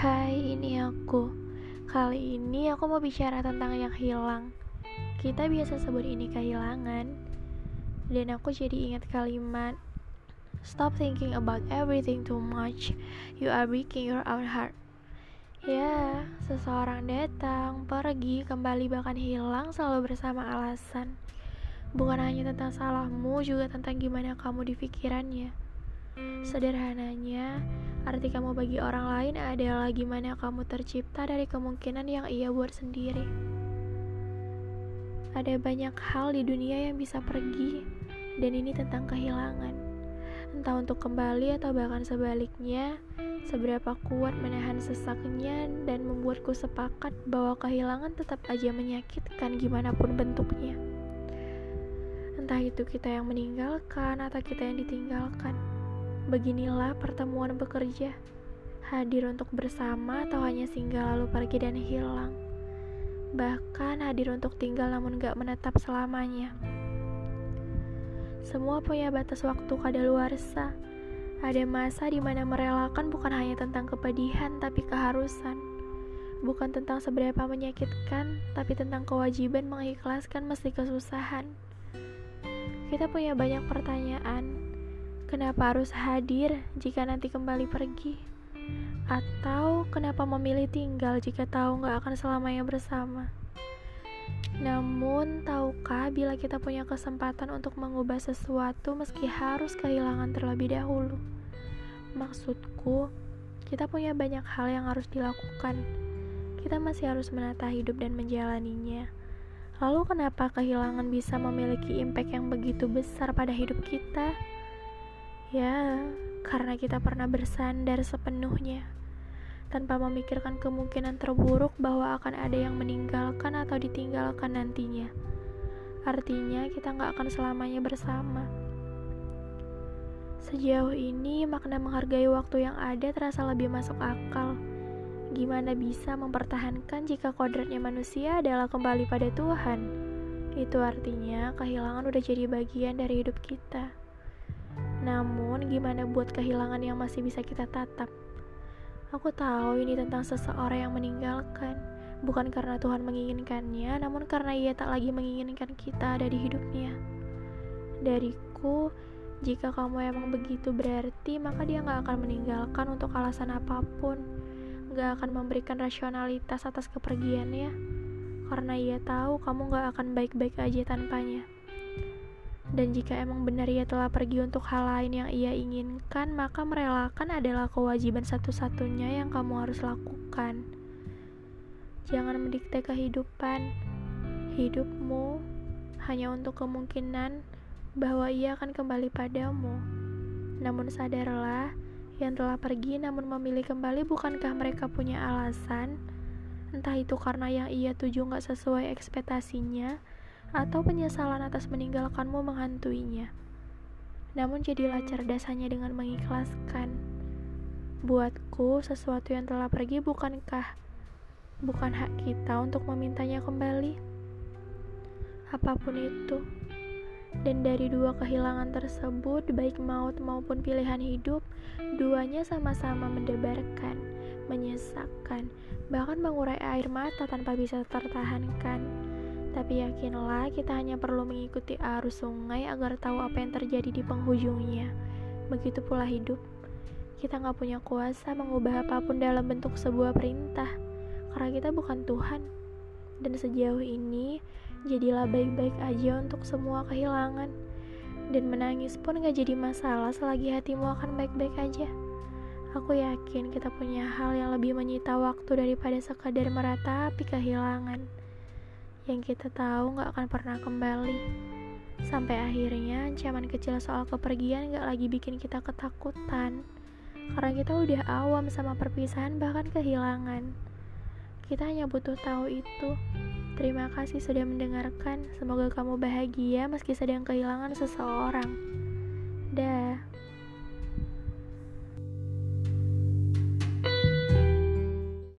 aku. Kali ini aku mau bicara tentang yang hilang. Kita biasa sebut ini kehilangan. Dan aku jadi ingat kalimat Stop thinking about everything too much. You are breaking your own heart. Ya, seseorang datang, pergi, kembali bahkan hilang selalu bersama alasan. Bukan hanya tentang salahmu, juga tentang gimana kamu di pikirannya. Sederhananya, arti kamu bagi orang lain adalah gimana kamu tercipta dari kemungkinan yang ia buat sendiri. Ada banyak hal di dunia yang bisa pergi, dan ini tentang kehilangan. Entah untuk kembali atau bahkan sebaliknya, seberapa kuat menahan sesaknya dan membuatku sepakat bahwa kehilangan tetap aja menyakitkan gimana pun bentuknya. Entah itu kita yang meninggalkan atau kita yang ditinggalkan. Beginilah pertemuan bekerja, hadir untuk bersama atau hanya singgah lalu pergi dan hilang. Bahkan hadir untuk tinggal namun gak menetap selamanya. Semua punya batas waktu kadaluarsa. Ada masa di mana merelakan bukan hanya tentang kepedihan tapi keharusan. Bukan tentang seberapa menyakitkan, tapi tentang kewajiban mengikhlaskan meski kesusahan. Kita punya banyak pertanyaan, Kenapa harus hadir jika nanti kembali pergi? Atau kenapa memilih tinggal jika tahu nggak akan selamanya bersama? Namun, tahukah bila kita punya kesempatan untuk mengubah sesuatu meski harus kehilangan terlebih dahulu? Maksudku, kita punya banyak hal yang harus dilakukan. Kita masih harus menata hidup dan menjalaninya. Lalu kenapa kehilangan bisa memiliki impact yang begitu besar pada hidup kita? Ya, karena kita pernah bersandar sepenuhnya tanpa memikirkan kemungkinan terburuk bahwa akan ada yang meninggalkan atau ditinggalkan nantinya. Artinya, kita nggak akan selamanya bersama. Sejauh ini, makna menghargai waktu yang ada terasa lebih masuk akal. Gimana bisa mempertahankan jika kodratnya manusia adalah kembali pada Tuhan? Itu artinya kehilangan udah jadi bagian dari hidup kita. Namun, gimana buat kehilangan yang masih bisa kita tatap? Aku tahu ini tentang seseorang yang meninggalkan, bukan karena Tuhan menginginkannya, namun karena ia tak lagi menginginkan kita ada di hidupnya. Dariku, jika kamu emang begitu berarti, maka dia gak akan meninggalkan untuk alasan apa pun. Gak akan memberikan rasionalitas atas kepergiannya, karena ia tahu kamu gak akan baik-baik aja tanpanya. Dan jika emang benar ia telah pergi untuk hal lain yang ia inginkan, maka merelakan adalah kewajiban satu-satunya yang kamu harus lakukan. Jangan mendikte kehidupan. Hidupmu hanya untuk kemungkinan bahwa ia akan kembali padamu. Namun sadarlah, yang telah pergi namun memilih kembali bukankah mereka punya alasan? Entah itu karena yang ia tuju gak sesuai ekspektasinya, atau penyesalan atas meninggalkanmu menghantuinya. Namun jadilah cerdas hanya dengan mengikhlaskan. Buatku, sesuatu yang telah pergi bukankah bukan hak kita untuk memintanya kembali? Apa pun itu. Dan dari dua kehilangan tersebut, baik maut maupun pilihan hidup, duanya sama-sama mendebarkan, menyesakkan, bahkan mengurai air mata tanpa bisa tertahankan tapi yakinlah kita hanya perlu mengikuti arus sungai agar tahu apa yang terjadi di penghujungnya. Begitu pula hidup. Kita nggak punya kuasa mengubah apa pun dalam bentuk sebuah perintah. Karena kita bukan Tuhan. Dan sejauh ini, jadilah baik-baik aja untuk semua kehilangan. Dan menangis pun gak jadi masalah selagi hatimu akan baik-baik aja. Aku yakin kita punya hal yang lebih menyita waktu daripada sekadar meratapi kehilangan yang kita tahu gak akan pernah kembali. Sampai akhirnya ancaman kecil soal kepergian gak lagi bikin kita ketakutan. Karena kita udah awam sama perpisahan bahkan kehilangan. Kita hanya butuh tahu itu. Terima kasih sudah mendengarkan. Semoga kamu bahagia meski sedang kehilangan seseorang. Dah.